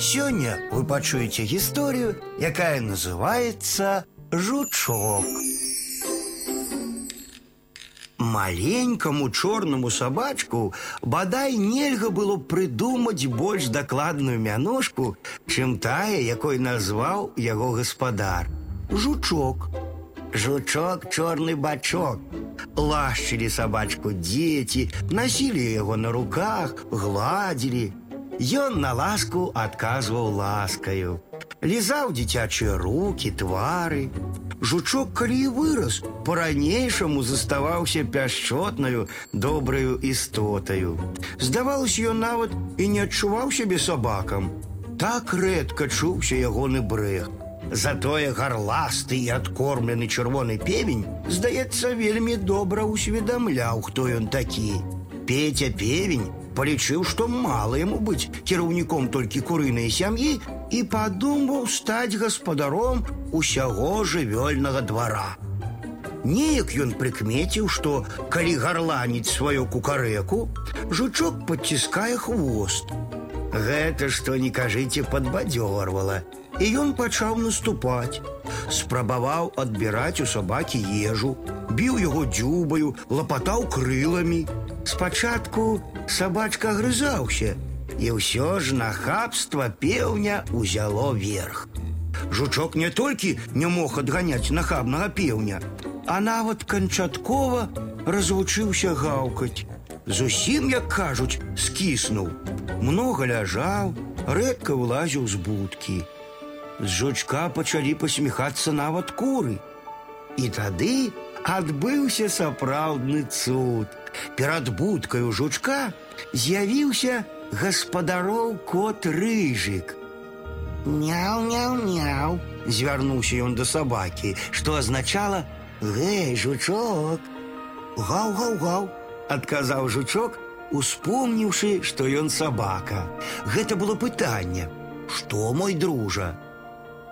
Сёння вы пачуеце гісторыю, якая называется жучок. Маленькому чорнаму сабачку бадай нельга было прыдумаць больш дакладную мяножку, чым тая, якой назваў яго гаспадар. Жучок. Жучок чорны бачок. Лашчылі сабачку дзеці, насілі яго на руках, гладзілі. Ён на ласку адказваў ласкаю. Лізаў дзіцячыя руки, твары. Жучок, калі і вырас, по-ранейшаму заставаўся пяшчотнаю, добраю істотаю. Здавалася, ён нават і не адчуваў сябе сабакам. Так рэдка чуўся ягоны брэх. Затое гарласты і адкормлены чырвоны певень, здаецца, вельмі добра ўсведамляў, хто ён такі. Петя певень полічыў, што мала яму быць кіраўніком толькі курынай сям'і і падумаў стаць гаспадаром усяго жывёльнага двара. Неяк ён прыкмеціў, што калі гарланіць сваю кукарэку, жучок подціскае хвост. Гэта што не кажыце падбадзёрвала, і ён пачаў наступаць. Спрабаваў адбіраць у сабакі ежу, біў яго дзюбаю, лапатаў крыламі. Спачатку сабачка грызаўся, і ўсё ж нахабства пеўня узяло верх. Жучок не толькі не мог адганяць нахабнага пеўня, а нават канчаткова развучыўся гаўкаць. Зусім, як кажуць, скіснуў. Многа ляжаў, рэдка вылазіў з будкі. З жучка пачалі пасміхацца нават куры. І тады адбыўся сапраўдны цуд. Перад будкаю жучка з'явіўся гаспадароў кот рыжык. Няў-няў-няў, звярнуўся ён да сабакі, што азначала: Гэй, жучок. Гаў-гаў-гаў, адказаў жучок, успомніўшы, што ён сабака. Гэта было пытанне: Што мой дружа?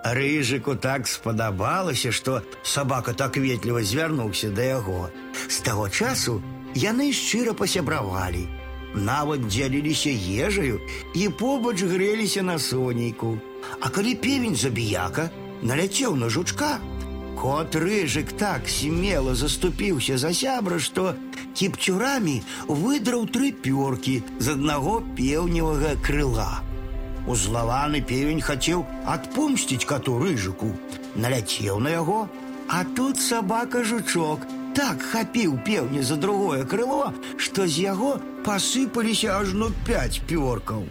Рыжыку так спадабалася, што сабака так ветліва звярнуўся да яго. З таго часу яны шчыра пасябравалі. Нават дзяліліся ежаю і побач грэліся на сонейку. А калі певень забіяка наляцеў на жучка, кот рыжык так смела заступіўся за сябра, што кіпцюрамі выдраў тры пёркі з аднаго пеўневага крыла. Узлаваны певень хацеў адпомсціць кату рыжыку, наляцеў на яго, а тут сабака жучок так хапіў пеўня за другое крыло, што з яго пасыпаліся ажно пяць пёркаў.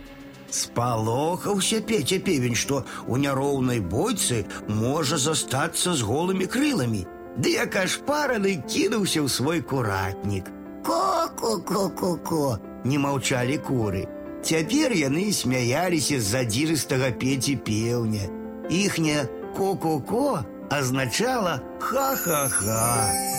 Спалохаўся Петя певень, што у няроўнай бойцы можа застацца з голымі крыламі. Ды як ашпараны кінуўся ў свой куратнік. Ко-ко-ко-ко-ко, не маўчалі куры. Цяпер яны смяяліся з задзірыстага пеці пеўня. Іхняе ко-ко-ко азначала ха-ха-ха.